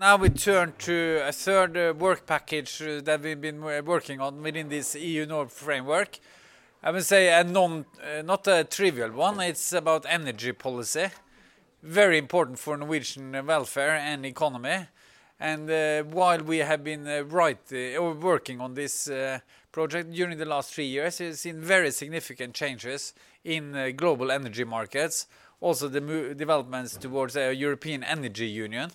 Now we turn to a third uh, work package uh, that we've been uh, working on within this EUNOR framework. I would say a non, not a trivial one. It's about energy policy, very important for Norwegian welfare and economy. And while we have been right or working on this project during the last three years, we've seen very significant changes in global energy markets. Also, the developments towards a European Energy Union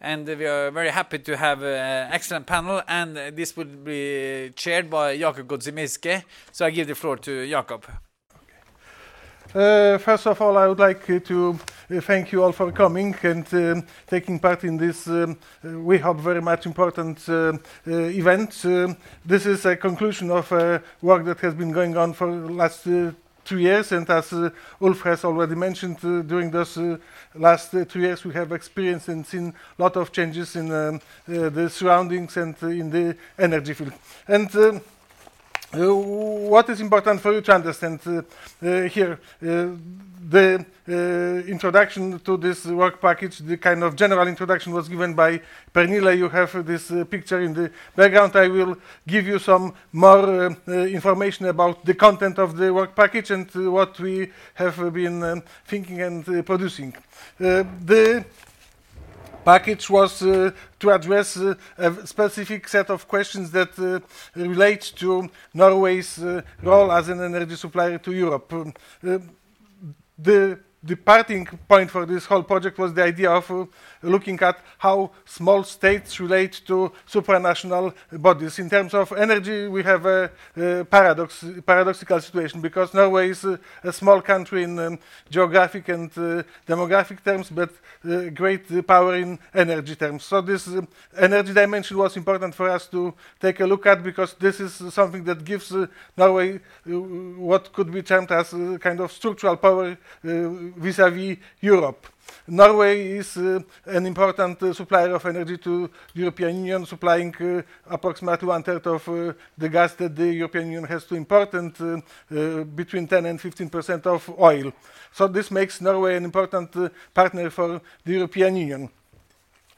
and we are very happy to have an excellent panel, and this will be chaired by Jakub Godzimirski. So I give the floor to Jakub. Uh, first of all, I would like uh, to uh, thank you all for coming and um, taking part in this, um, uh, we hope, very much important uh, uh, event. this is a conclusion of work that has been going on for the last two years, and as Ulf has already mentioned, during those last uh, two years we have experienced and seen a lot of changes in um, uh, the surroundings and uh, in the energy field. And um, uh, what is important for you to understand uh, uh, here? The introduction to this work package, the kind of general introduction was given by Pernille. You have this picture in the background. I will give you some more information about the content of the work package and what we have been um, thinking and producing. the package was uh, to address uh, a specific set of questions that uh, relate to Norway's uh, role as an energy supplier to Europe. The the parting point for this whole project was the idea of uh, looking at how small states relate to supranational bodies. In terms of energy, we have a, a paradox, paradoxical situation because Norway is a, a small country in um, geographic and uh, demographic terms, but uh, great power in energy terms. So this uh, energy dimension was important for us to take a look at because this is something that gives uh, Norway uh, what could be termed as a kind of structural power vis-à-vis -vis Europe. Norway is uh, an important uh, supplier of energy to the European Union, supplying uh, approximately one third of uh, the gas that the European Union has to import and uh, uh, between 10 and 15 percent of oil. So this makes Norway an important partner for the European Union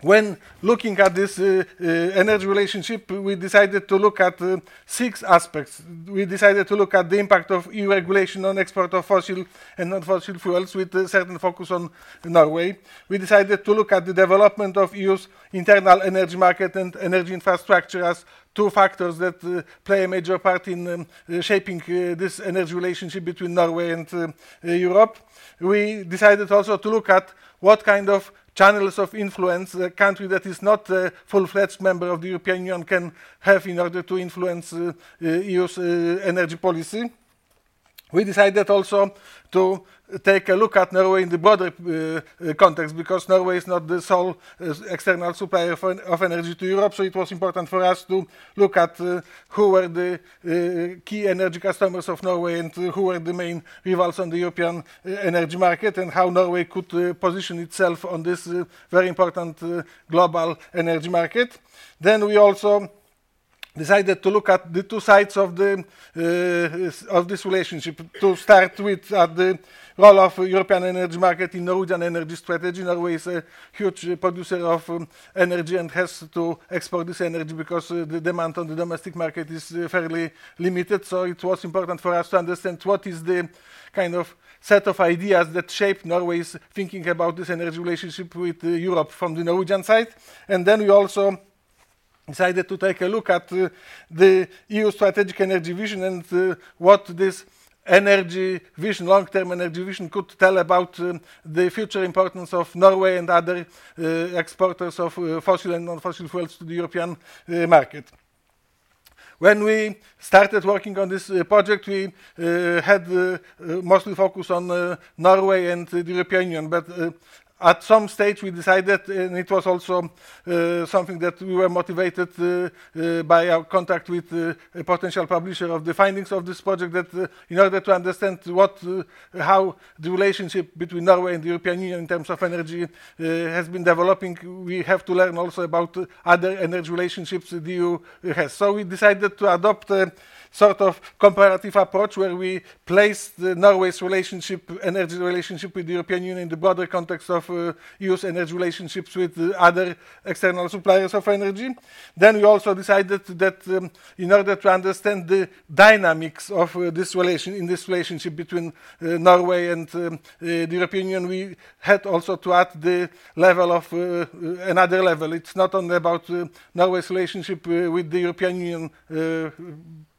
when looking at this uh, uh, energy relationship, we decided to look at uh, six aspects. We decided to look at the impact of EU regulation on export of fossil and non-fossil fuels with a certain focus on Norway. We decided to look at the development of EU's internal energy market and energy infrastructure as two factors that uh, play a major part in um, uh, shaping uh, this energy relationship between Norway and Europe. We decided also to look at what kind of channels of influence a country that is not a full-fledged member of the European Union can have in order to influence uh, uh, EU's uh, energy policy. We decided also to take a look at Norway in the broader uh, uh, context because Norway is not the sole uh, external supplier of, of, energy to Europe, so it was important for us to look at uh, who were the uh, key energy customers of Norway and uh, who were the main rivals on the European energy market and how Norway could position itself on this very important global energy market. Then we also decided to look at the two sides of the uh, of this relationship. To start with, at the role of European energy market in Norwegian energy strategy. Norway is a huge producer of um, energy and has to export this energy because uh, the demand on the domestic market is uh, fairly limited. So it was important for us to understand what is the kind of set of ideas that shape Norway's thinking about this energy relationship with uh, Europe from the Norwegian side. And then we also decided to take a look at the EU strategic energy vision and uh, what this energy vision, long-term energy vision could tell about uh, the future importance of Norway and other uh, exporters of uh, fossil and non-fossil fuels to the European uh, market. When we started working on this uh, project, we had mostly focus on Norway and the European Union, but at some stage we decided, and it was also uh, something that we were motivated uh, uh, by our contact with uh, a potential publisher of the findings of this project, that uh, in order to understand what, how the relationship between Norway and the European Union in terms of energy has been developing, we have to learn also about other energy relationships the EU has. So we decided to adopt sort of comparative approach where we place Norway's relationship, energy relationship with the European Union in the broader context of uh, EU's energy relationships with uh, other external suppliers of energy. Then we also decided that um, in order to understand the dynamics of uh, this relation in this relationship between uh, Norway and um, the European Union, we had also to add the level of another level. It's not only about Norway's relationship with the European Union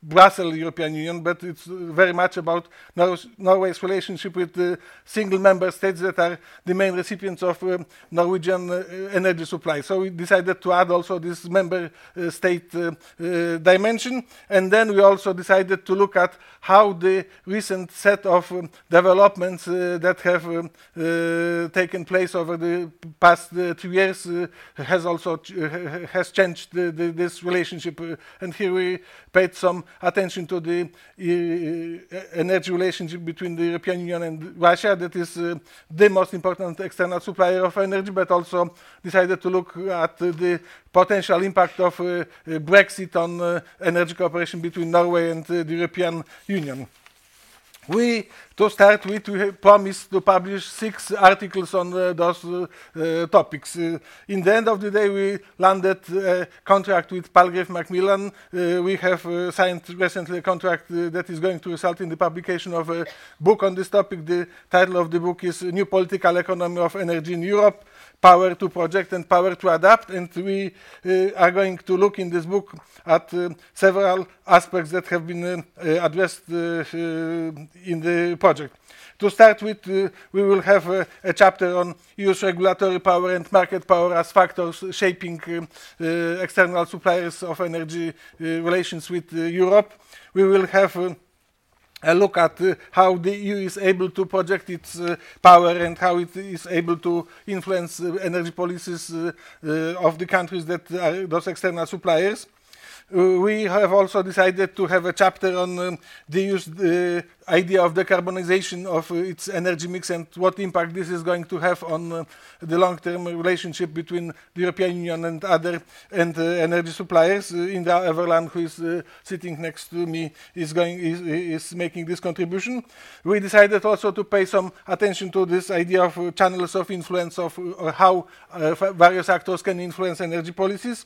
Brussels European Union, but it's very much about Norway's relationship with the single member states that are the main recipients of um, Norwegian uh, energy supply. So we decided to add also this member uh, state uh, uh dimension, and then we also decided to look at how the recent set of um, developments uh, that have um, taken place over the past two years has also ch has changed the, the, this relationship. and here we paid some attention to the uh, energy relationship between the European Union and Russia, that is uh, the most important external supplier of energy, but also decided to look at uh, the potential impact of uh, Brexit on uh, energy cooperation between Norway and uh, the European Union. We, to start with, we promised to publish six articles on uh, those uh, uh, topics. Uh, in the end of the day, we landed a contract with Palgrave Macmillan. Uh, we have uh, signed recently a contract that is going to result in the publication of a book on this topic. The title of the book is New Political Economy of Energy in Europe power to project and power to adapt. And we uh, are going to look in this book at uh, several aspects that have been uh, addressed in the project. To start with, uh, we will have uh, a chapter on EU's regulatory power and market power as factors shaping uh, external suppliers of energy relations with Europe. We will have a look at uh, how the EU is able to project its uh, power and how it is able to influence uh, energy policies of the countries that are those external suppliers. Uh, we have also decided to have a chapter on um, the use, uh, idea of decarbonization of uh, its energy mix and what impact this is going to have on the long-term relationship between the European Union and other and energy suppliers. Indra Øverland, who is sitting next to me, is going is, is, making this contribution. We decided also to pay some attention to this idea of channels of influence of how various actors can influence energy policies.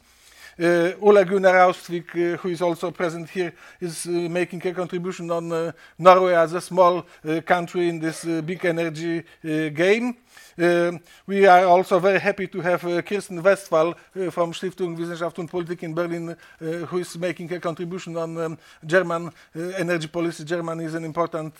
Uh, Ole Gunnar Austvik, uh, who is also present here, is uh, making a contribution on Norway as a small country in this big energy game. Um, we are also very happy to have uh, Kirsten Westphal uh, from Stiftung Wissenschaft und Politik in Berlin, uh, who is making a contribution on um, German energy policy. Germany is an important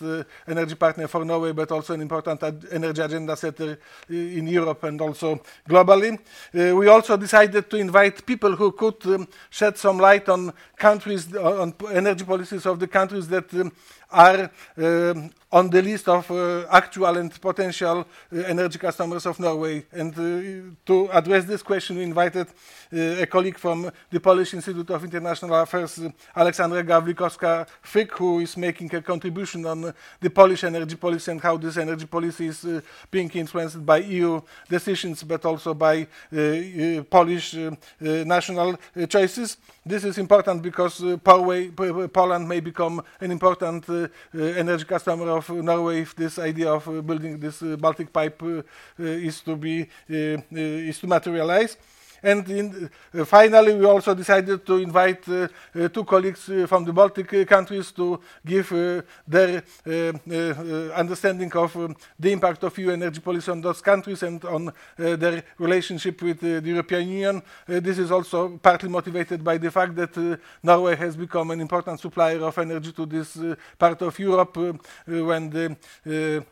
energy partner for Norway, but also an important ad energy agenda setter in Europe and also globally. we also decided to invite people who could um, shed some light on countries, on energy policies of the countries that um, are um, on the list of uh, actual and potential uh, energy customers of Norway. And uh, to address this question, we invited uh, a colleague from the Polish Institute of International Affairs, Aleksandra Gawlikowska-Fyk, who is making a contribution on the Polish energy policy and how this energy policy is uh, being influenced by EU decisions, but also by uh, Polish national choices. This is important because Poland may become an important energy customer of Norway if this idea of building this Baltic pipe is to be is to materialize. And in, uh, finally, we also decided to invite uh, uh, two colleagues uh, from the Baltic uh, countries to give uh, their understanding of um, the impact of EU energy policy on those countries and on their relationship with the European Union. this is also partly motivated by the fact that Norway has become an important supplier of energy to this part of Europe when the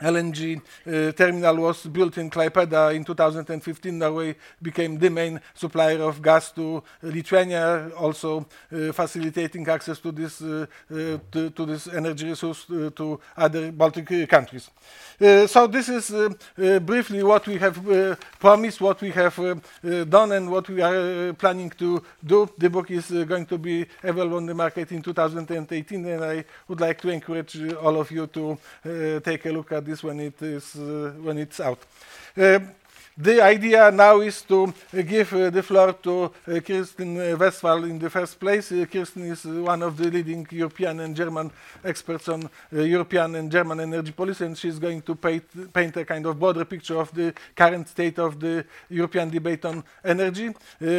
LNG uh, terminal was built in Klaipeda in 2015. Norway became the main supplier of gas to Lithuania, also uh, facilitating access to this uh, uh to, this energy resource uh, to other Baltic uh, countries. so this is briefly what we have promised, what we have done, and what we are planning to do. The book is going to be available on the market in 2018, and I would like to encourage all of you to take a look at this when it is uh, when it's out. Uh, the idea now is to uh, give uh, the floor to uh, Kirsten Westphal in the first place. Kirsten is one of the leading European and German experts on European and German energy policy, and she's going to paint, paint, a kind of broader picture of the current state of the European debate on energy.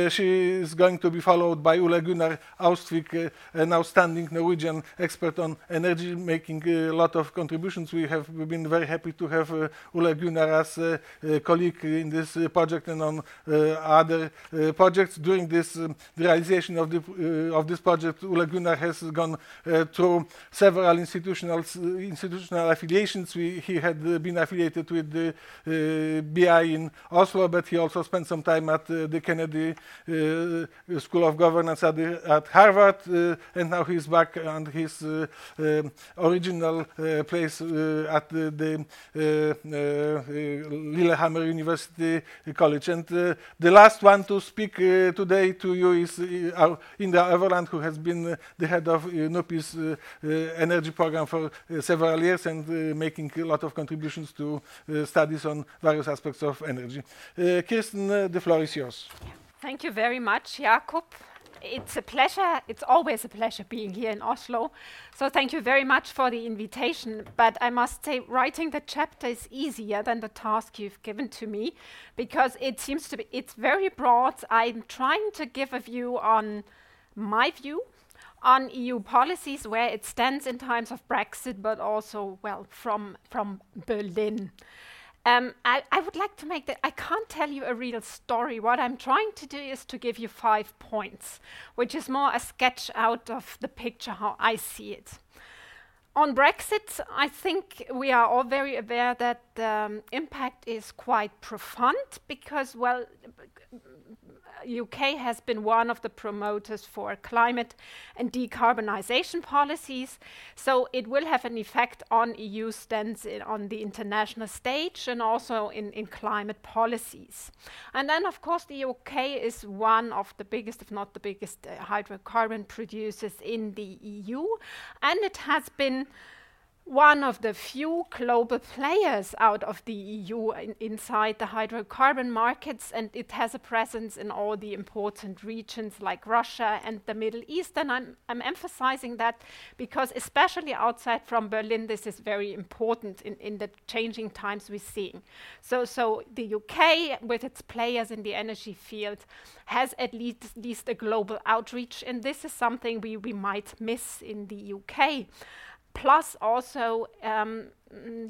she is going to be followed by Ole Gunnar Austvik, an outstanding Norwegian expert on energy, making a lot of contributions. We have been very happy to have Ole Gunnar as a colleague in this uh, project and on uh, other uh, projects. During this um, the realization of the uh, of this project, Ole Gunnar has gone uh, through several institutional uh, institutional affiliations. We, he had been affiliated with the BI in Oslo, but he also spent some time at the Kennedy School of Governance at, the, at Harvard, and now he's back on his um, original place at the, the Lillehammer University the college. And uh, the last one to speak uh, today to you is uh, Indra Øverland, who has been uh, the head of uh, NUPI's uh, energy program for several years and making a lot of contributions to studies on various aspects of energy. Kirsten, the floor is yours. Thank you very much, Jakub it's a pleasure. It's always a pleasure being here in Oslo. So thank you very much for the invitation. But I must say, writing the chapter is easier than the task you've given to me because it seems to be, it's very broad. I'm trying to give a view on my view on EU policies, where it stands in times of Brexit, but also, well, from, from Berlin. Um, I, I, would like to make that. I can't tell you a real story. What I'm trying to do is to give you five points, which is more a sketch out of the picture how I see it. On Brexit, I think we are all very aware that the um, impact is quite profound because, well, UK has been one of the promoters for climate and decarbonisation policies. So it will have an effect on EU stance on the international stage and also in, in climate policies. And then, of course, the UK is one of the biggest, if not the biggest, uh, hydrocarbon producers in the EU. And it has been one of the few global players out of the EU in, inside the hydrocarbon markets, and it has a presence in all the important regions like Russia and the Middle East. And I'm, I'm emphasizing that because, especially outside from Berlin, this is very important in, in the changing times we're seeing. So, so the UK, with its players in the energy field, has at least, least a global outreach, and this is something we, we might miss in the UK. Plus, also, um,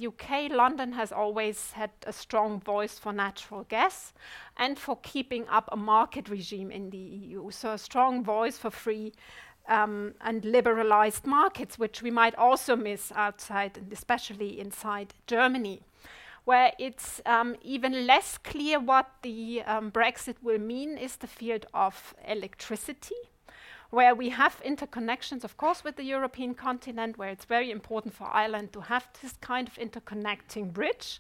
UK, London has always had a strong voice for natural gas and for keeping up a market regime in the EU. So, a strong voice for free um, and liberalized markets, which we might also miss outside and especially inside Germany. Where it's um, even less clear what the um, Brexit will mean is the field of electricity where we have interconnections, of course, with the European continent, where it's very important for Ireland to have this kind of interconnecting bridge,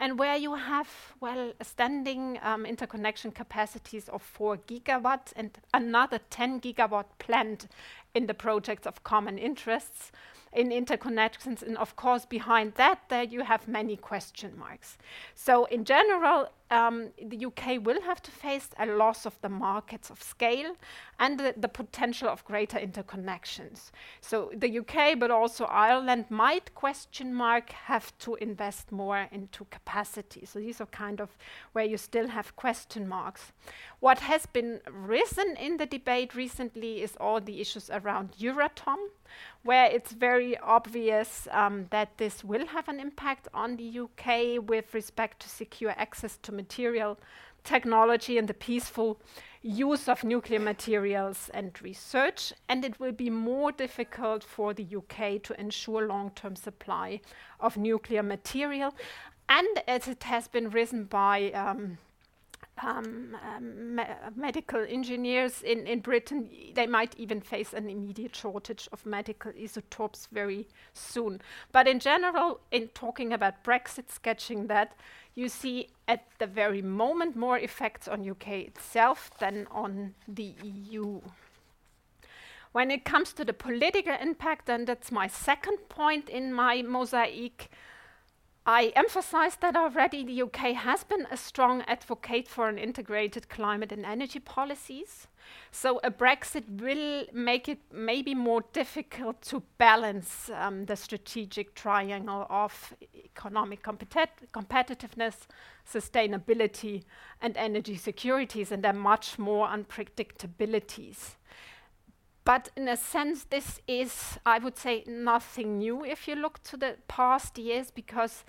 and where you have, well, standing um, interconnection capacities of 4 gigawatts and another 10 gigawatt planned in the projects of common interests in interconnections. And of course, behind that, there you have many question marks. So, in general, um, the UK will have to face a loss of the markets of scale and the, the, potential of greater interconnections. So the UK, but also Ireland, might question mark have to invest more into capacity. So these are kind of where you still have question marks. What has been risen in the debate recently is all the issues around Euratom, where it's very obvious um, that this will have an impact on the UK with respect to secure access to material technology and the peaceful use of nuclear materials and research, and it will be more difficult for the UK to ensure long term supply of nuclear material. And as it has been risen by um, um, um, me medical engineers in, in Britain, they might even face an immediate shortage of medical isotopes very soon. But in general, in talking about Brexit, sketching that, you see at the very moment more effects on UK itself than on the EU. When it comes to the political impact, and that's my second point in my mosaic, I emphasized that already. The UK has been a strong advocate for an integrated climate and energy policies. So a Brexit will make it maybe more difficult to balance um, the strategic triangle of economic competit- competitiveness, sustainability, and energy securities, and there are much more unpredictabilities. But in a sense, this is, I would say, nothing new if you look to the past years, because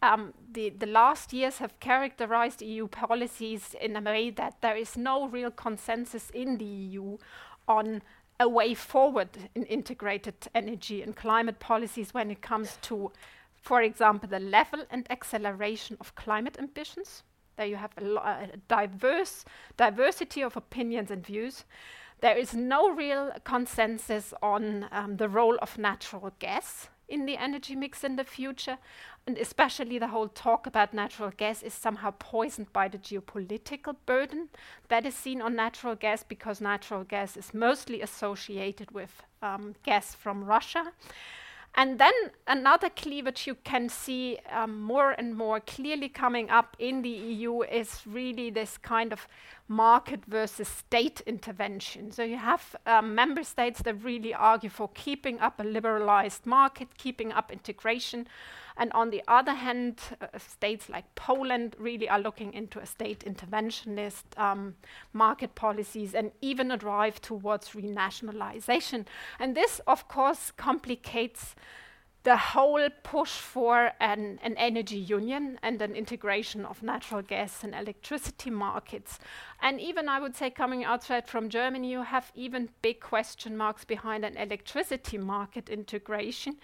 um, the, the last years have characterized EU policies in a way that there is no real consensus in the EU on a way forward in integrated energy and climate policies when it comes to, for example, the level and acceleration of climate ambitions. You have a, a diverse diversity of opinions and views. There is no real consensus on um, the role of natural gas in the energy mix in the future, and especially the whole talk about natural gas is somehow poisoned by the geopolitical burden that is seen on natural gas because natural gas is mostly associated with um, gas from Russia. And then another cleavage you can see um, more and more clearly coming up in the EU is really this kind of market versus state intervention. So you have um, member states that really argue for keeping up a liberalized market, keeping up integration. And on the other hand, uh, states like Poland really are looking into a state interventionist um, market policies and even a drive towards renationalization. And this, of course, complicates the whole push for an, an, energy union and an integration of natural gas and electricity markets. And even, I would say, coming outside from Germany, you have even big question marks behind an electricity market integration,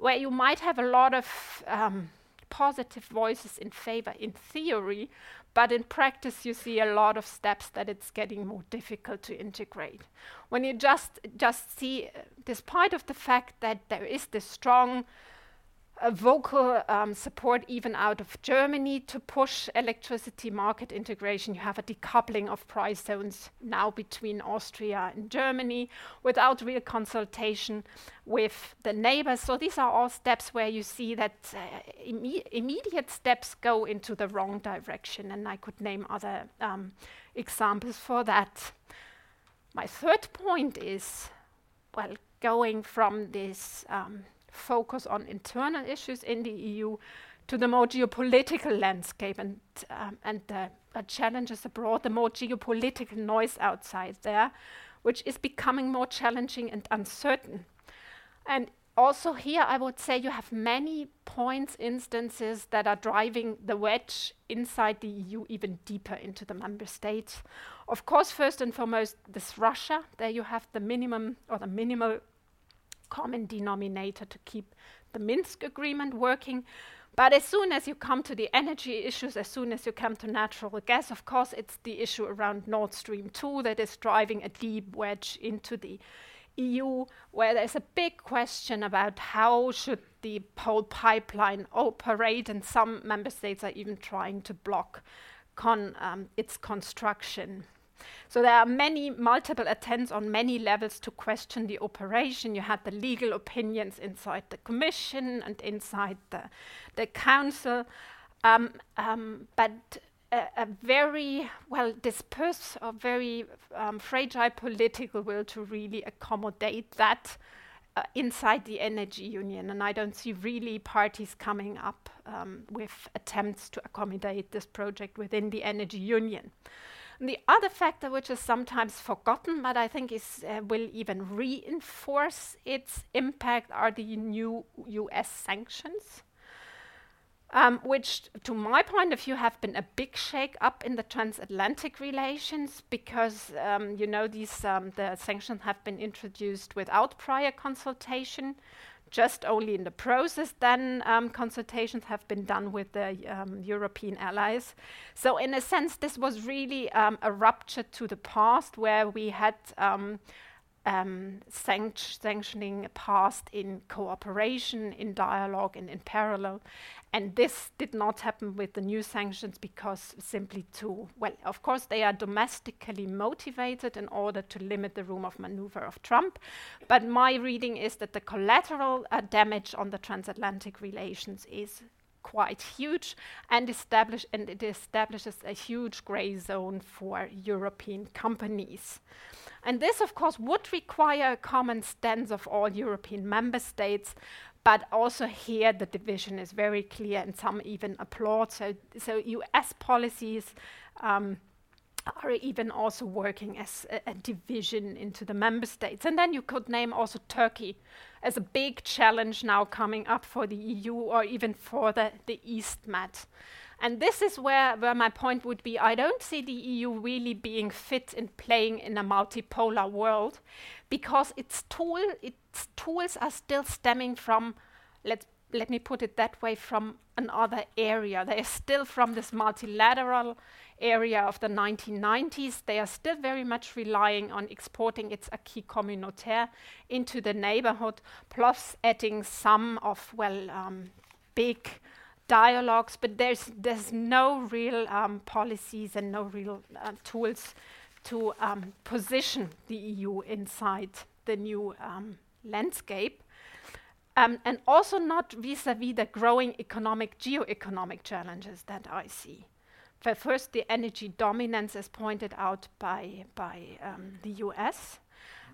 where you might have a lot of um, positive voices in favor in theory, but in practice, you see a lot of steps that it's getting more difficult to integrate. When you just just see, uh, despite of the fact that there is this strong a vocal um, support even out of Germany to push electricity market integration. You have a decoupling of price zones now between Austria and Germany without real consultation with the neighbors. So these are all steps where you see that uh, imme immediate steps go into the wrong direction, and I could name other um, examples for that. My third point is, well, going from this um, focus on internal issues in the EU to the more geopolitical landscape and um, and the uh, challenges abroad, the more geopolitical noise outside there, which is becoming more challenging and uncertain. And also here, I would say you have many points, instances that are driving the wedge inside the EU even deeper into the member states. Of course, first and foremost, this Russia. There you have the minimum or the minimal common denominator to keep the Minsk agreement working. But as soon as you come to the energy issues, as soon as you come to natural gas, of course, it's the issue around Nord Stream 2 that is driving a deep wedge into the EU, where there's a big question about how should the whole pipeline operate, and some member states are even trying to block con, um, its construction. So there are many multiple attempts on many levels to question the operation. You had the legal opinions inside the commission and inside the, the council. Um, um, but a, a, very well dispersed or very um, fragile political will to really accommodate that uh, inside the energy union. And I don't see really parties coming up um, with attempts to accommodate this project within the energy union. The other factor, which is sometimes forgotten, but I think is uh, will even reinforce its impact, are the new U.S. sanctions. Um, which, to my point of view, have been a big shake up in the transatlantic relations because, um, you know, these um, the sanctions have been introduced without prior consultation just only in the process, then um, consultations have been done with the um, European allies. So, in a sense, this was really um, a rupture to the past where we had um, sanct sanctioning passed in cooperation, in dialogue, and in parallel. And this did not happen with the new sanctions because simply to, well, of course, they are domestically motivated in order to limit the room of maneuver of Trump. But my reading is that the collateral uh, damage on the transatlantic relations is quite huge and establish and it establishes a huge gray zone for European companies. And this, of course, would require a common stance of all European member states, but also here the division is very clear, and some even applaud. So, so U.S. policies. Um, are even also working as a, a, division into the member states. And then you could name also Turkey as a big challenge now coming up for the EU or even for the, the East Med. And this is where, where my point would be I don't see the EU really being fit in playing in a multipolar world because its, tool, its tools are still stemming from, let's, let me put it that way, from another area. They are still from this multilateral area of the 1990s. They are still very much relying on exporting its acquis communautaire into the neighborhood, plus adding some of, well, um, big dialogues, but there's, there's no real um, policies and no real uh, tools to um, position the EU inside the new um, landscape. Um, and also not vis-a-vis the growing economic, geo-economic challenges that I see first, the energy dominance, as pointed out by, by um, the US.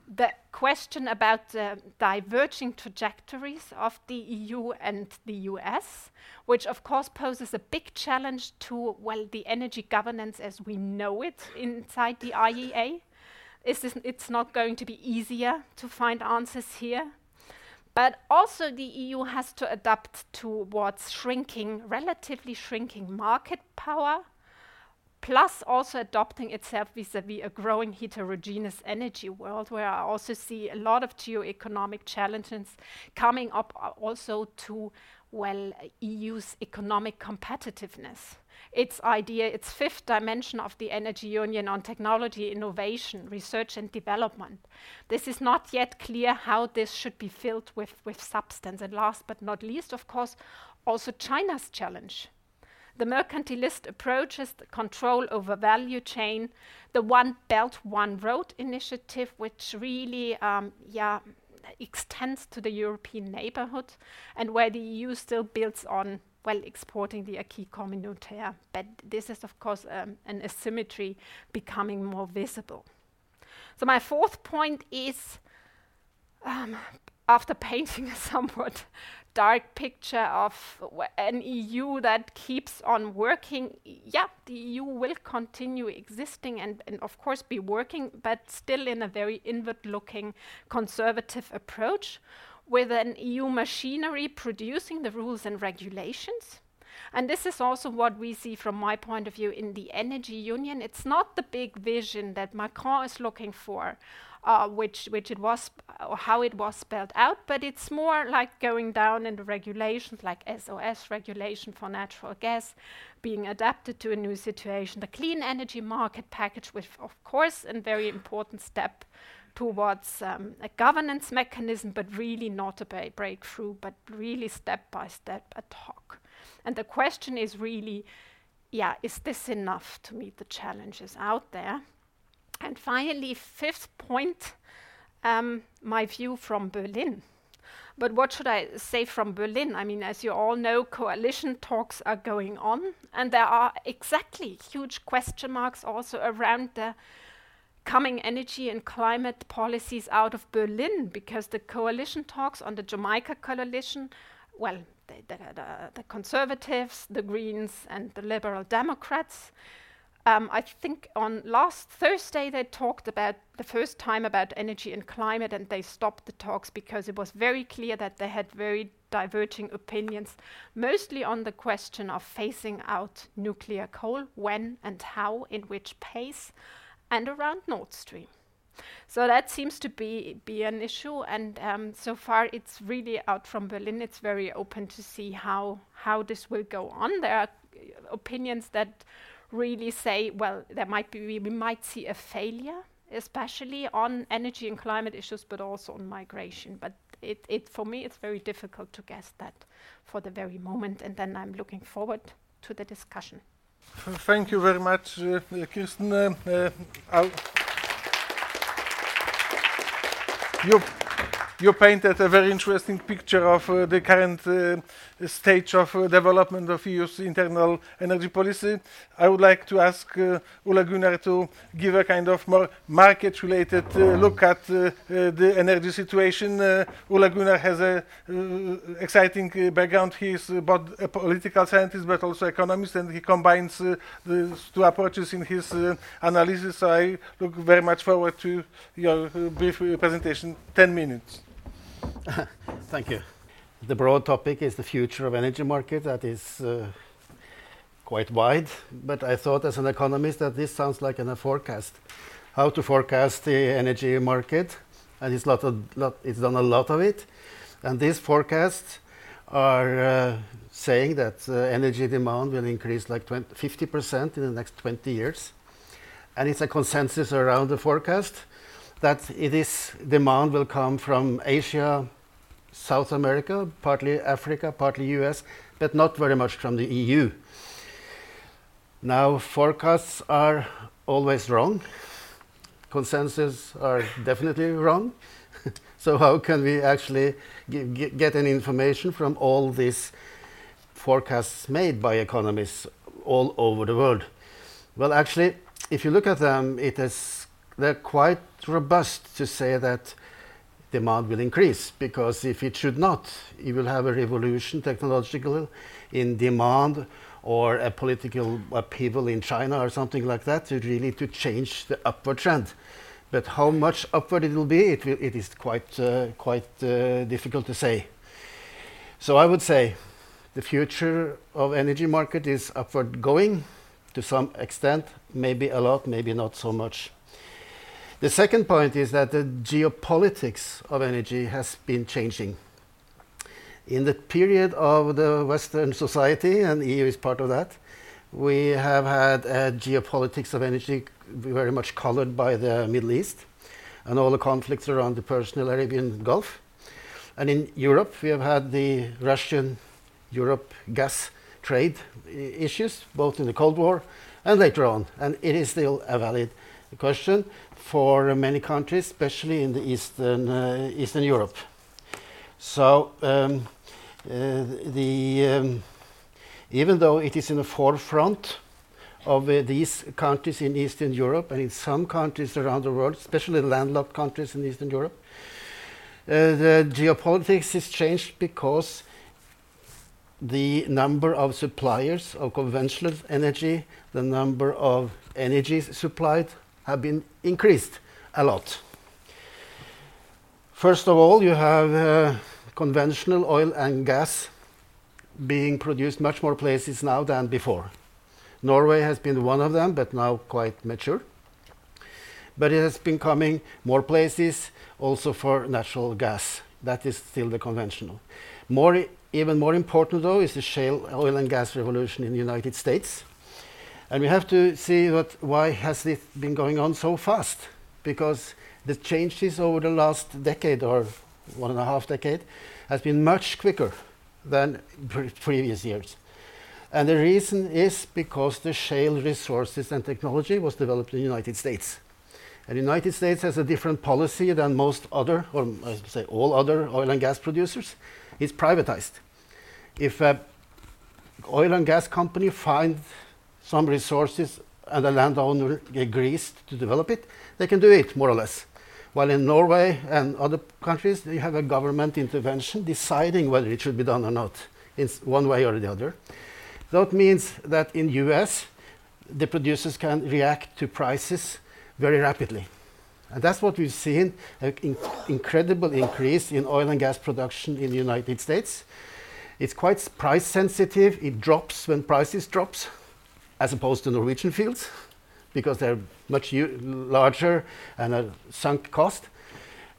The question about the diverging trajectories of the EU and the US, which of course poses a big challenge to, well, the energy governance as we know it inside the IEA. Is this, it's not going to be easier to find answers here. But also, the EU has to adapt towards shrinking, relatively shrinking market power plus also adopting itself vis-a-vis a growing heterogeneous energy world where I also see a lot of geo-economic challenges coming up also to well EU's economic competitiveness. Its idea, its fifth dimension of the energy union on technology, innovation, research and development. This is not yet clear how this should be filled with, with substance. And last but not least, of course, also China's challenge the mercantilist approaches the control over value chain, the One Belt, One Road initiative, which really um, yeah, extends to the European neighborhood, and where the EU still builds on well exporting the acquis communautaire. But this is, of course, um, an asymmetry becoming more visible. So, my fourth point is um, after painting a somewhat dark picture of an EU that keeps on working. Yeah, the EU will continue existing and, and, of course, be working, but still in a very inward looking conservative approach with an EU machinery producing the rules and regulations. And this is also what we see from my point of view in the energy union. It's not the big vision that Macron is looking for uh, which which it was or how it was spelled out, but it's more like going down in the regulations, like SOS regulation for natural gas, being adapted to a new situation. The clean energy market package, which of course a very important step towards um, a governance mechanism, but really not a breakthrough, but really step by step ad hoc. And the question is really, yeah, is this enough to meet the challenges out there? And finally, fifth point, um, my view from Berlin. But what should I say from Berlin? I mean, as you all know, coalition talks are going on, and there are exactly huge question marks also around the coming energy and climate policies out of Berlin because the coalition talks on the Jamaica coalition, well, the, the, the, the conservatives, the Greens, and the Liberal Democrats. Um, I think on last Thursday they talked about the first time about energy and climate, and they stopped the talks because it was very clear that they had very diverging opinions, mostly on the question of phasing out nuclear coal, when and how, in which pace, and around Nord Stream. So that seems to be be an issue, and um, so far it's really out from Berlin. It's very open to see how how this will go on. There are opinions that really say, well, there might be, we might see a failure, especially on energy and climate issues, but also on migration. But it, it, for me, it's very difficult to guess that for the very moment. And then I'm looking forward to the discussion. Thank you very much, uh, Kirsten. Uh, uh, you you painted a very interesting picture of uh, the current uh, stage of uh, development of EU's internal energy policy. I would like to ask uh, Ole Gunnar to give a kind of more market-related uh, look at uh, the energy situation. Ole Gunnar has a exciting background. He is both a political scientist but also economist, and he combines the two approaches in his analysis. So I look very much forward to your brief presentation. Ten minutes. Thank you. The broad topic is the future of energy market. That is uh, quite wide, but I thought as an economist that this sounds like a forecast. How to forecast the energy market, and it's, lot of, lot, it's done a lot of it. And these forecasts are uh, saying that uh, energy demand will increase like 20, 50% in the next 20 years. And it's a consensus around the forecast that this demand will come from Asia, South America, partly Africa, partly US, but not very much from the EU. Now, forecasts are always wrong. Consensus are definitely wrong. so, how can we actually get any information from all these forecasts made by economists all over the world? Well, actually, if you look at them, it is they're quite robust to say that demand will increase because if it should not, you will have a revolution technological in demand or a political upheaval in China or something like that to really to change the upward trend. But how much upward it will be, it, will, it is quite, uh, quite uh, difficult to say. So I would say the future of energy market is upward going to some extent, maybe a lot, maybe not so much. The second point is that the geopolitics of energy has been changing. In the period of the Western society, and EU is part of that, we have had a geopolitics of energy very much colored by the Middle East and all the conflicts around the Persian Arabian Gulf. And in Europe, we have had the Russian Europe gas trade issues, both in the Cold War and later on. And it is still a valid question for many countries, especially in the Eastern, uh, Eastern Europe. So um, uh, the, um, even though it is in the forefront of uh, these countries in Eastern Europe and in some countries around the world, especially landlocked countries in Eastern Europe, uh, the geopolitics is changed because the number of suppliers of conventional energy, the number of energy supplied have been increased a lot. First of all, you have uh, conventional oil and gas being produced much more places now than before. Norway has been one of them, but now quite mature. But it has been coming more places also for natural gas. That is still the conventional. More, even more important, though, is the shale oil and gas revolution in the United States and we have to see what, why has this been going on so fast? Because the changes over the last decade or one and a half decade has been much quicker than pre previous years. And the reason is because the shale resources and technology was developed in the United States. And the United States has a different policy than most other, or I should say all other oil and gas producers. It's privatized. If an oil and gas company finds some resources and the landowner agrees to develop it, they can do it more or less. While in Norway and other countries, you have a government intervention deciding whether it should be done or not, in one way or the other. That means that in US, the producers can react to prices very rapidly. And that's what we've seen, an in incredible increase in oil and gas production in the United States. It's quite price sensitive. It drops when prices drops as opposed to Norwegian fields because they're much larger and a sunk cost.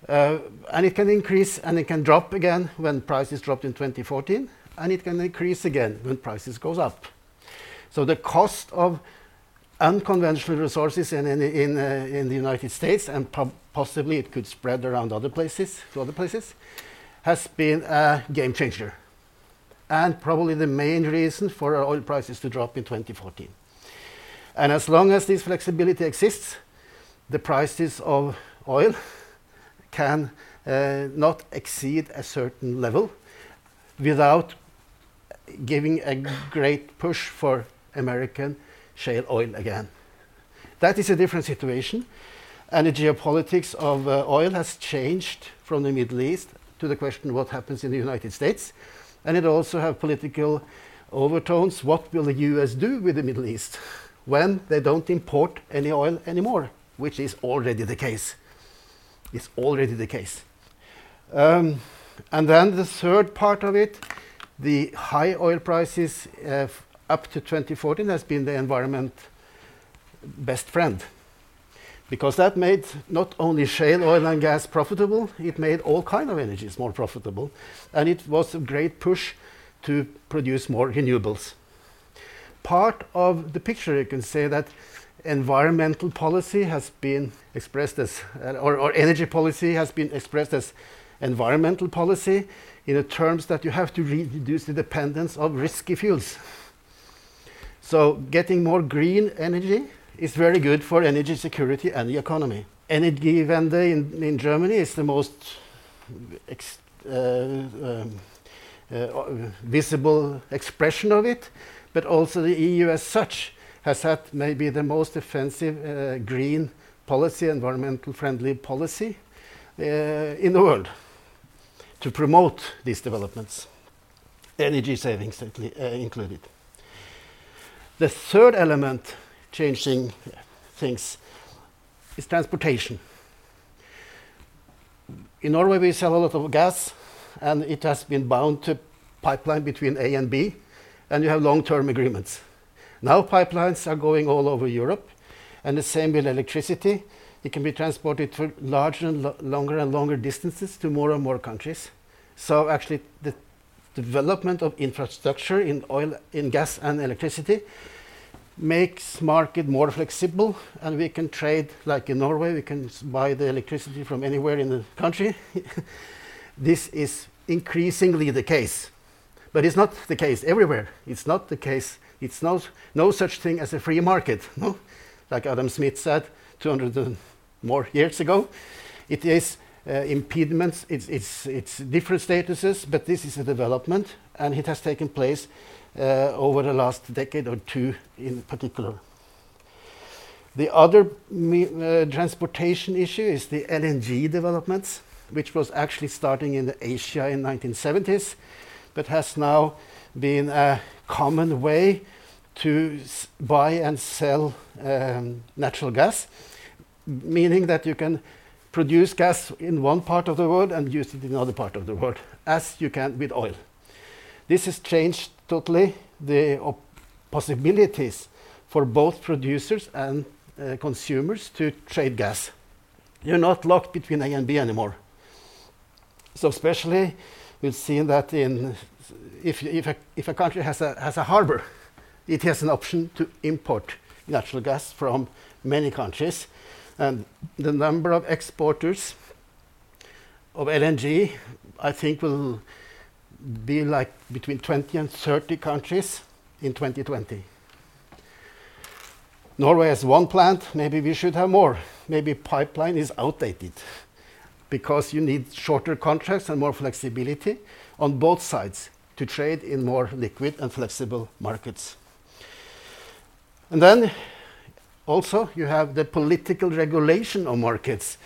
Uh, and it can increase and it can drop again when prices dropped in 2014, and it can increase again when prices goes up. So the cost of unconventional resources in, in, in, uh, in the United States, and possibly it could spread around other places, to other places, has been a game changer and probably the main reason for our oil prices to drop in 2014. And as long as this flexibility exists, the prices of oil can uh, not exceed a certain level without giving a great push for American shale oil again. That is a different situation. And the geopolitics of uh, oil has changed from the Middle East to the question what happens in the United States. And it also have political overtones. What will the US do with the Middle East when they don't import any oil anymore, which is already the case. It's already the case. Um, and then the third part of it, the high oil prices uh, up to 2014 has been the environment best friend because that made not only shale oil and gas profitable, it made all kind of energies more profitable, and it was a great push to produce more renewables. Part of the picture, you can say that environmental policy has been expressed as, uh, or, or energy policy has been expressed as environmental policy in terms that you have to reduce the dependence of risky fuels. So getting more green energy is very good for energy security and the economy. Energiewende in, in Germany is the most ex, uh, um, uh, visible expression of it, but also the EU as such has had maybe the most offensive uh, green policy, environmental friendly policy uh, in the world to promote these developments, energy savings uh, included. The third element changing things is transportation. In Norway, we sell a lot of gas, and it has been bound to pipeline between A and B, and you have long-term agreements. Now pipelines are going all over Europe, and the same with electricity. It can be transported for larger and lo longer and longer distances to more and more countries. So actually, the development of infrastructure in oil, in gas and electricity makes market more flexible and we can trade like in Norway we can buy the electricity from anywhere in the country. This is increasingly the case. But it's not the case everywhere. It's not the case it's no, no such thing as a free market no? Like Adam Smith said 200 more years ago it is uh, impediments it's, it's, it's different statuses but this is a development and it has taken place over the last decade or two in particular. The other uh, transportation issue is the LNG developments, which was actually starting in Asia in 1970s, but has now been a common way to buy and sell um, natural gas, meaning that you can produce gas in one part of the world and use it in another part of the world, as you can with oil. This has changed totally the possibilities for both producers and uh, consumers to trade gas. You're not locked between A and B anymore. So especially we've seen that in if, if, a, if a country has a, has a harbor, it has an option to import natural gas from many countries. And the number of exporters of LNG, I think, will be like between 20 and 30 countries in 2020. Norway has one plant, maybe we should have more. Maybe pipeline is outdated because you need shorter contracts and more flexibility on both sides to trade in more liquid and flexible markets. And then also you have the political regulation of markets.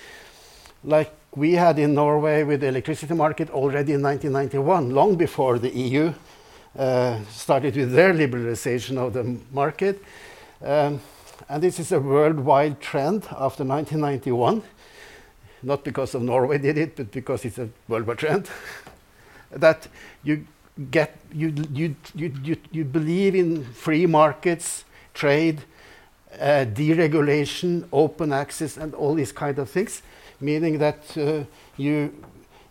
Like we had in Norway with the electricity market already in 1991, long before the EU uh, started with their liberalization of the market. Um, and this is a worldwide trend after 1991, not because of Norway did it, but because it's a worldwide trend, that you get you, you, you, you, you believe in free markets, trade, uh, deregulation, open access, and all these kind of things meaning that uh, you,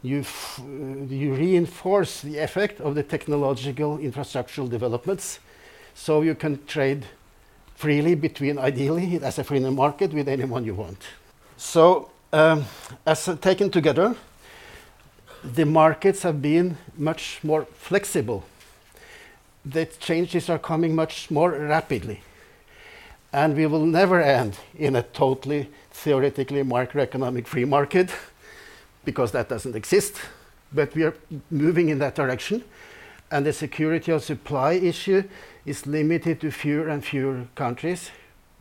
you, uh, you reinforce the effect of the technological infrastructural developments so you can trade freely between, ideally, as a free market with anyone you want. So, um, as uh, taken together, the markets have been much more flexible. The changes are coming much more rapidly. And we will never end in a totally theoretically macroeconomic free market, because that doesn't exist, but we are moving in that direction. And the security of supply issue is limited to fewer and fewer countries.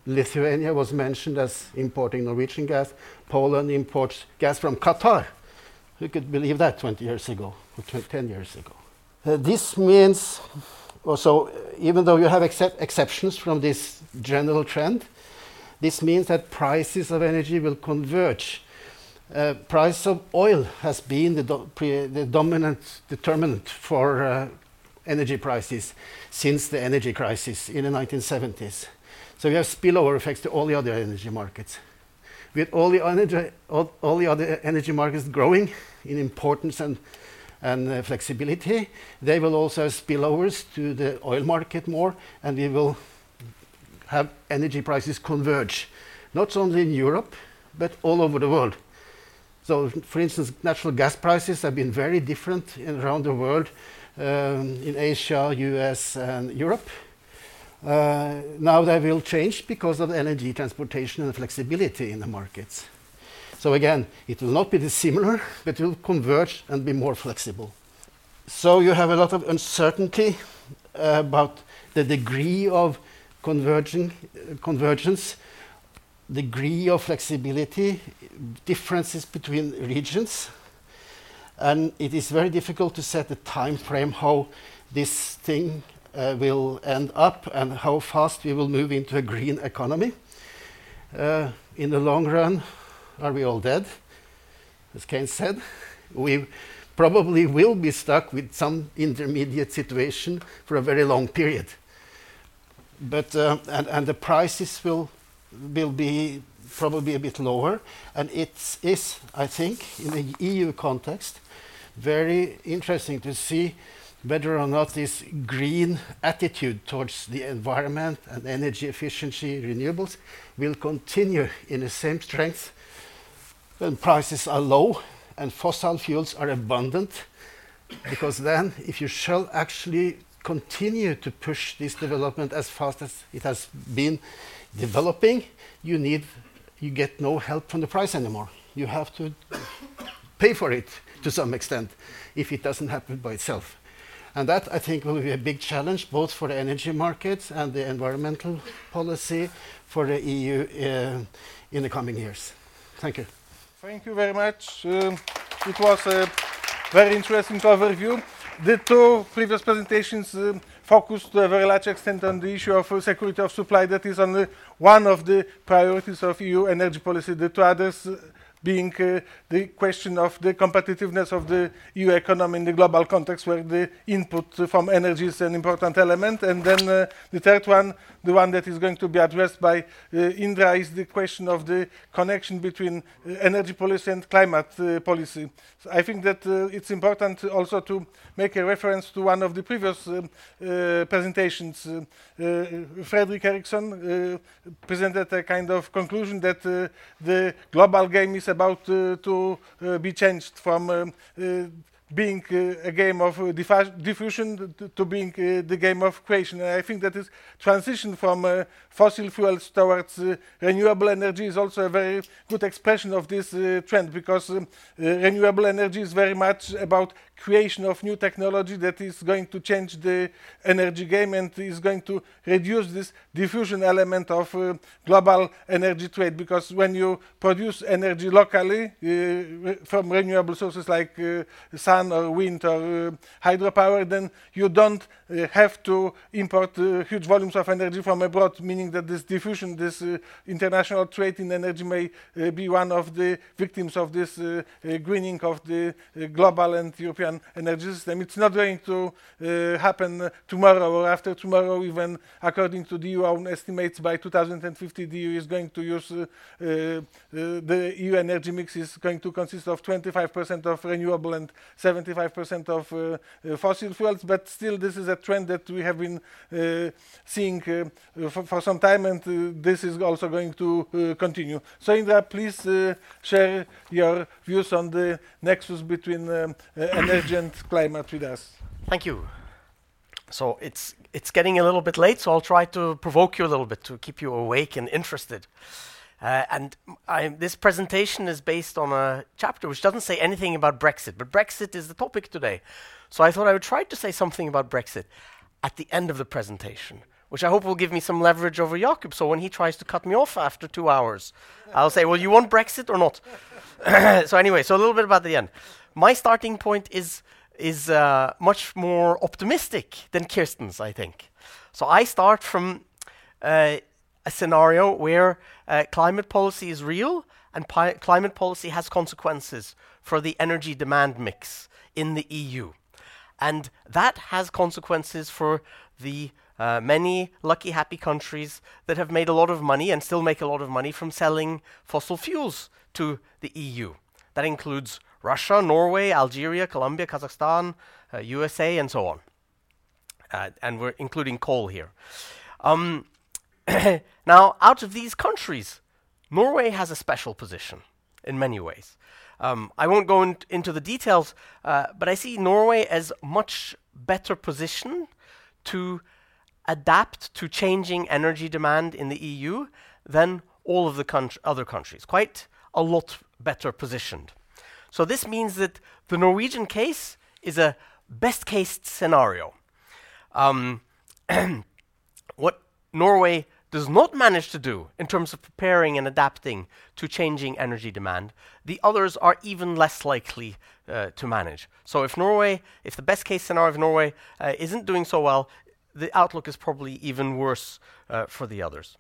Lithuania was mentioned as importing Norwegian gas. Poland imports gas from Qatar. Who could believe that 20 years ago or 10 years ago? Uh, this means also, even though you have excep exceptions from this general trend, this means that prices of energy will converge. Uh, price of oil has been the, do the dominant determinant for uh, energy prices since the energy crisis in the 1970s. So we have spillover effects to all the other energy markets. With all the, energy, all, all the other energy markets growing in importance and and uh, flexibility. They will also have spillovers to the oil market more, and we will have energy prices converge, not only in Europe, but all over the world. So, for instance, natural gas prices have been very different around the world, um, in Asia, US, and Europe. Uh, now they will change because of energy transportation and flexibility in the markets. So again, it will not be dissimilar, but it will converge and be more flexible. So you have a lot of uncertainty uh, about the degree of convergence, degree of flexibility, differences between regions. And it is very difficult to set a time frame how this thing uh, will end up and how fast we will move into a green economy. Uh, in the long run, are we all dead? As Keynes said, we probably will be stuck with some intermediate situation for a very long period. But uh, and, and the prices will will be probably a bit lower, and it is, I think, in the EU context, very interesting to see whether or not this green attitude towards the environment and energy efficiency renewables will continue in the same strength when prices are low and fossil fuels are abundant, because then if you shall actually continue to push this development as fast as it has been developing, you need you get no help from the price anymore. You have to pay for it to some extent if it doesn't happen by itself. And that, I think, will be a big challenge both for the energy markets and the environmental policy for the EU uh, in the coming years. Thank you. Thank you very much. Uh, it was a very interesting overview. The two previous presentations uh, focused to a very large extent on the issue of uh, security of supply. That is on one of the priorities of EU energy policy. The two others uh, being uh, the question of the competitiveness of the EU economy in the global context, where the input from energy is an important element. And then uh, the third one, the one that is going to be addressed by uh, Indra, is the question of the connection between uh, energy policy and climate uh, policy. So I think that uh, it's important also to make a reference to one of the previous um, presentations. Fredrik Ericsson presented a kind of conclusion that the global game is about uh, to uh, be changed from um, uh, being uh, a game of uh, diffusion to, being uh, the game of creation. And I think that this transition from fossil fuels towards renewable energy is also a very good expression of this trend because um, renewable energy is very much about creation of new technology that is going to change the energy game and is going to reduce this diffusion element of uh, global energy trade because when you produce energy locally uh, from renewable sources like uh, sun or wind or uh, hydropower then you don't uh, have to import uh, huge volumes of energy from abroad meaning that this diffusion this international trade in energy may be one of the victims of this greening of the global and European energy system. It's not going to uh, happen tomorrow or after tomorrow, even according to the EU own estimates by 2050, the EU is going to use uh, uh, the EU energy mix is going to consist of 25% of renewable and 75% of uh, uh, fossil fuels. But still, this is a trend that we have been uh, seeing for, for, some time, and this is also going to continue. So, Indra, please share your views on the nexus between um, energy and climate with us. Thank you. So it's it's getting a little bit late, so I'll try to provoke you a little bit to keep you awake and interested. Uh, and I, this presentation is based on a chapter which doesn't say anything about Brexit, but Brexit is the topic today. So I thought I would try to say something about Brexit at the end of the presentation, which I hope will give me some leverage over Jakub. So when he tries to cut me off after two hours, I'll say, Well, you want Brexit or not? so, anyway, so a little bit about the end. My starting point is, is uh, much more optimistic than Kirsten's, I think. So I start from uh, a scenario where uh, climate policy is real and pi- climate policy has consequences for the energy demand mix in the EU. And that has consequences for the uh, many lucky, happy countries that have made a lot of money and still make a lot of money from selling fossil fuels to the EU. That includes Russia, Norway, Algeria, Colombia, Kazakhstan, uh, USA, and so on. Uh, and we're including coal here. Um, now, out of these countries, Norway has a special position in many ways. Um, I won't go in into the details, uh, but I see Norway as much better positioned to adapt to changing energy demand in the EU than all of the other countries. Quite a lot better positioned. So this means that the Norwegian case is a best case scenario. Um, what Norway does not manage to do in terms of preparing and adapting to changing energy demand, the others are even less likely uh, to manage. So if Norway, if the best case scenario of Norway uh, isn't doing so well, the outlook is probably even worse uh, for the others.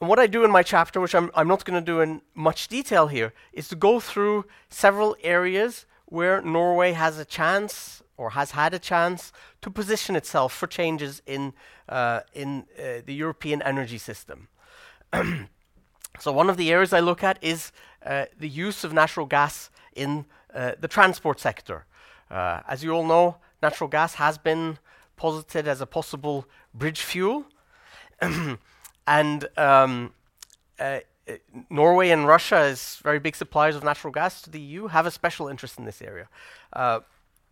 And what I do in my chapter, which I'm, I'm not going to do in much detail here, is to go through several areas where Norway has a chance or has had a chance to position itself for changes in, uh, in uh, the European energy system. so, one of the areas I look at is uh, the use of natural gas in uh, the transport sector. Uh, as you all know, natural gas has been posited as a possible bridge fuel. and um, uh, Norway and Russia, as very big suppliers of natural gas to the EU, have a special interest in this area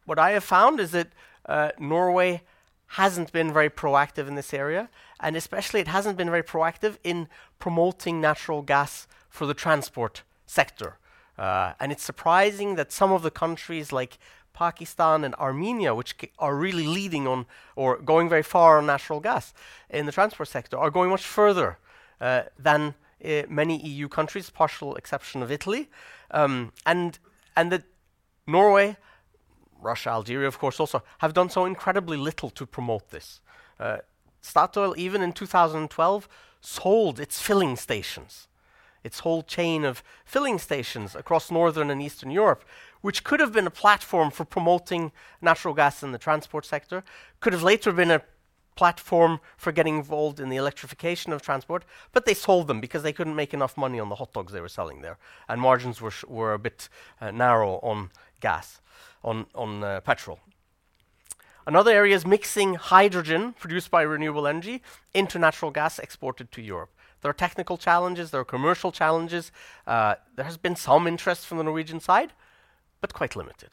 what I have found is that uh, Norway hasn't been very proactive in this area, and especially it hasn't been very proactive in promoting natural gas for the transport sector. Uh, and it's surprising that some of the countries like Pakistan and Armenia, which are really leading on or going very far on natural gas in the transport sector, are going much further uh, than uh, many EU countries, partial exception of Italy, um, and and that Norway Russia, Algeria, of course, also have done so incredibly little to promote this. Uh, Statoil, even in 2012, sold its filling stations, its whole chain of filling stations across northern and eastern Europe, which could have been a platform for promoting natural gas in the transport sector, could have later been a platform for getting involved in the electrification of transport, but they sold them because they couldn't make enough money on the hot dogs they were selling there, and margins were, were a bit uh, narrow on gas on, on uh, petrol. Another area is mixing hydrogen produced by renewable energy into natural gas exported to Europe. There are technical challenges, there are commercial challenges. Uh, there has been some interest from the Norwegian side, but quite limited.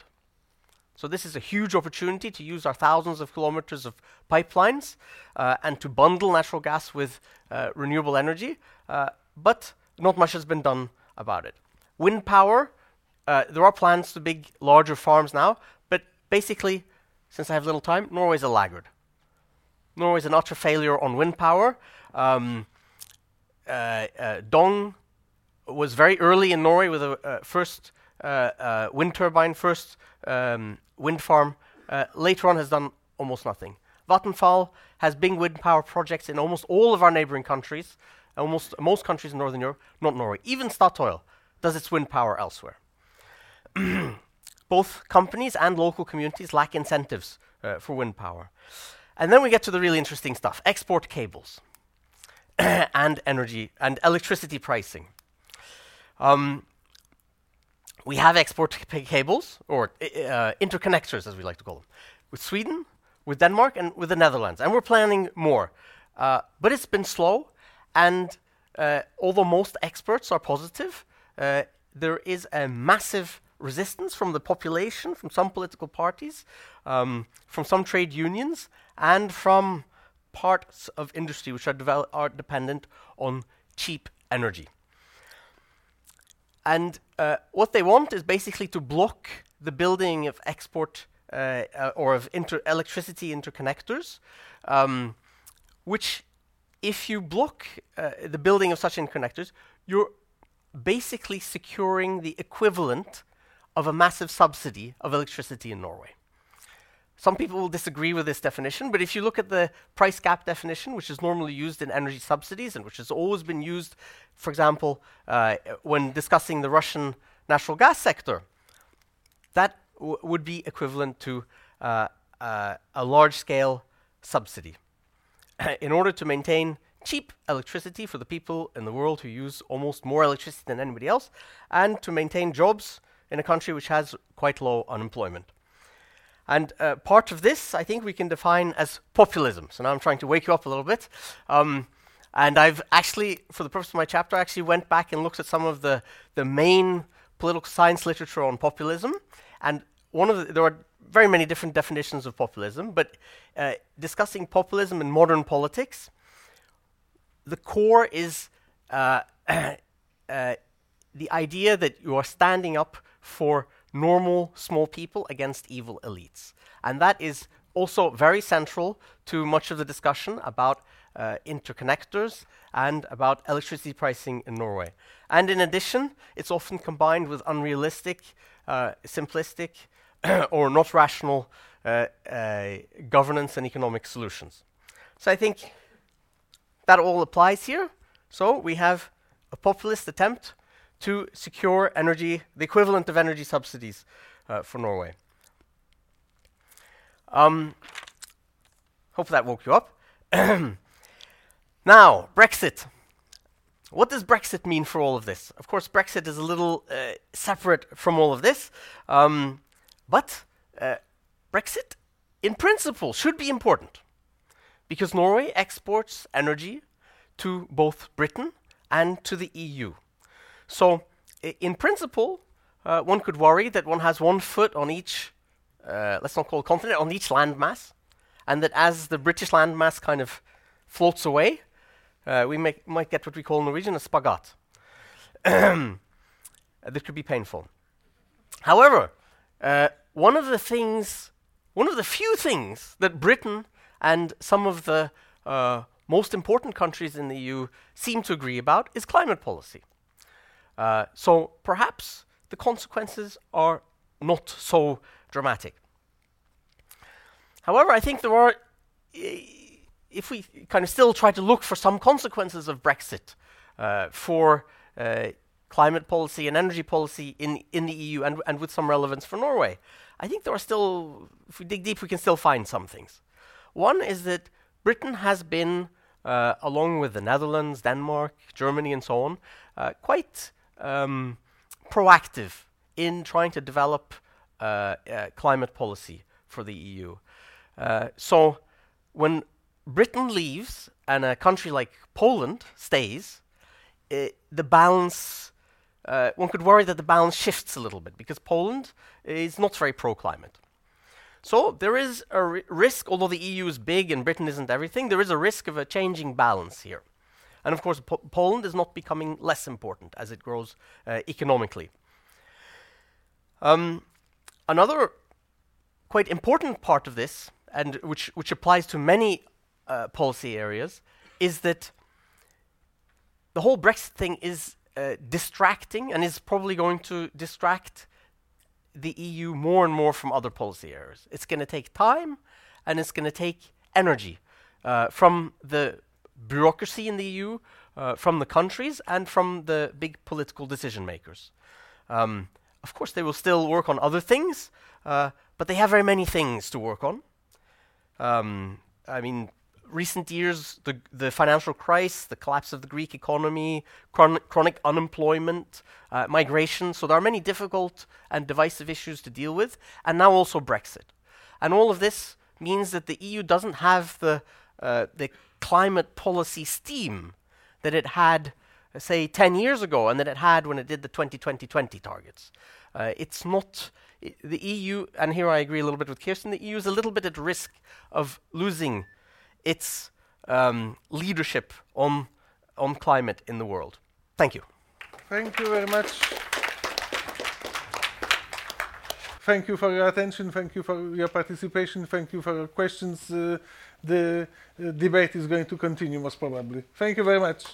So, this is a huge opportunity to use our thousands of kilometers of pipelines uh, and to bundle natural gas with uh, renewable energy, uh, but not much has been done about it. Wind power uh, there are plans to big, larger farms now, but basically, since I have little time, Norway's a laggard. Norway's an utter failure on wind power. Um, uh, uh, Dong was very early in Norway with a uh, first uh, wind turbine, first um, wind farm. later on, has done almost nothing. Vattenfall has big wind power projects in almost all of our neighboring countries, almost most countries in Northern Europe, not Norway. Even Statoil does its wind power elsewhere. both companies and local communities lack incentives uh, for wind power. And then we get to the really interesting stuff export cables and energy and electricity pricing. Um, we have export cables, or uh, interconnectors as we like to call them, with Sweden, with Denmark, and with the Netherlands. And we're planning more. Uh, but it's been slow, and uh, although most experts are positive, uh, there is a massive resistance from the population, from some political parties, um, from some trade unions, and from parts of industry which are, are dependent on cheap energy. And uh, what they want is basically to block the building of export uh, uh, or of inter electricity interconnectors, um, which, if you block uh, the building of such interconnectors, you're basically securing the equivalent of a massive subsidy of electricity in Norway. Some people will disagree with this definition, but if you look at the price gap definition, which is normally used in energy subsidies and which has always been used, for example, uh, when discussing the Russian natural gas sector, that would be equivalent to uh, uh, a large scale subsidy. in order to maintain cheap electricity for the people in the world who use almost more electricity than anybody else, and to maintain jobs in a country which has quite low unemployment. And uh, part of this, I think we can define as populism. So now I'm trying to wake you up a little bit. Um, and I've actually, for the purpose of my chapter, I actually went back and looked at some of the, the main political science literature on populism. And one of the, there are very many different definitions of populism, but uh, discussing populism in modern politics, the core is uh, uh, the idea that you are standing up for normal small people against evil elites. And that is also very central to much of the discussion about uh, interconnectors and about electricity pricing in Norway. And in addition, it's often combined with unrealistic, uh, simplistic, or not rational uh, uh, governance and economic solutions. So I think that all applies here. So we have a populist attempt to secure energy, the equivalent of energy subsidies uh, for Norway. Um, hope that woke you up. now, Brexit. What does Brexit mean for all of this? Of course, Brexit is a little uh, separate from all of this, um, but uh, Brexit, in principle, should be important because Norway exports energy to both Britain and to the EU. So, in principle, uh, one could worry that one has one foot on each, uh, let's not call it continent, on each landmass, and that as the British landmass kind of floats away, uh, we might get what we call in Norwegian a spagat. this could be painful. However, uh, one of the things, one of the few things that Britain and some of the uh, most important countries in the EU seem to agree about is climate policy. Uh, so perhaps the consequences are not so dramatic. However, I think there are, if we kind of still try to look for some consequences of Brexit uh, for uh, climate policy and energy policy in, in the EU and, and with some relevance for Norway, I think there are still, if we dig deep, we can still find some things. One is that Britain has been, uh, along with the Netherlands, Denmark, Germany, and so on, uh, quite um, proactive in trying to develop uh, uh, climate policy for the EU. Uh, so when Britain leaves and a country like Poland stays, the balance, uh, one could worry that the balance shifts a little bit because Poland is not very pro climate. So there is a risk, although the EU is big and Britain isn't everything, there is a risk of a changing balance here. And of course, po Poland is not becoming less important as it grows uh, economically. Um, another quite important part of this, and which, which applies to many uh, policy areas, is that the whole Brexit thing is uh, distracting and is probably going to distract the EU more and more from other policy areas. It's going to take time and it's going to take energy uh, from the bureaucracy in the EU, uh, from the countries, and from the big political decision makers. Um, of course, they will still work on other things, uh, but they have very many things to work on. Um, I mean, recent years, the, the financial crisis, the collapse of the Greek economy, chron chronic unemployment, uh, migration. So there are many difficult and divisive issues to deal with, and now also Brexit. And all of this means that the EU doesn't have the, uh, the climate policy steam that it had, say, 10 years ago and that it had when it did the 2020 20 targets. Uh, it's not the EU, and here I agree a little bit with Kirsten, the EU is a little bit at risk of losing its um, leadership on, on climate in the world. Thank you. Thank you very much. Thank you for your attention. Thank you for your participation. Thank you for your questions. Uh, the uh, debate is going to continue most probably. Thank you very much.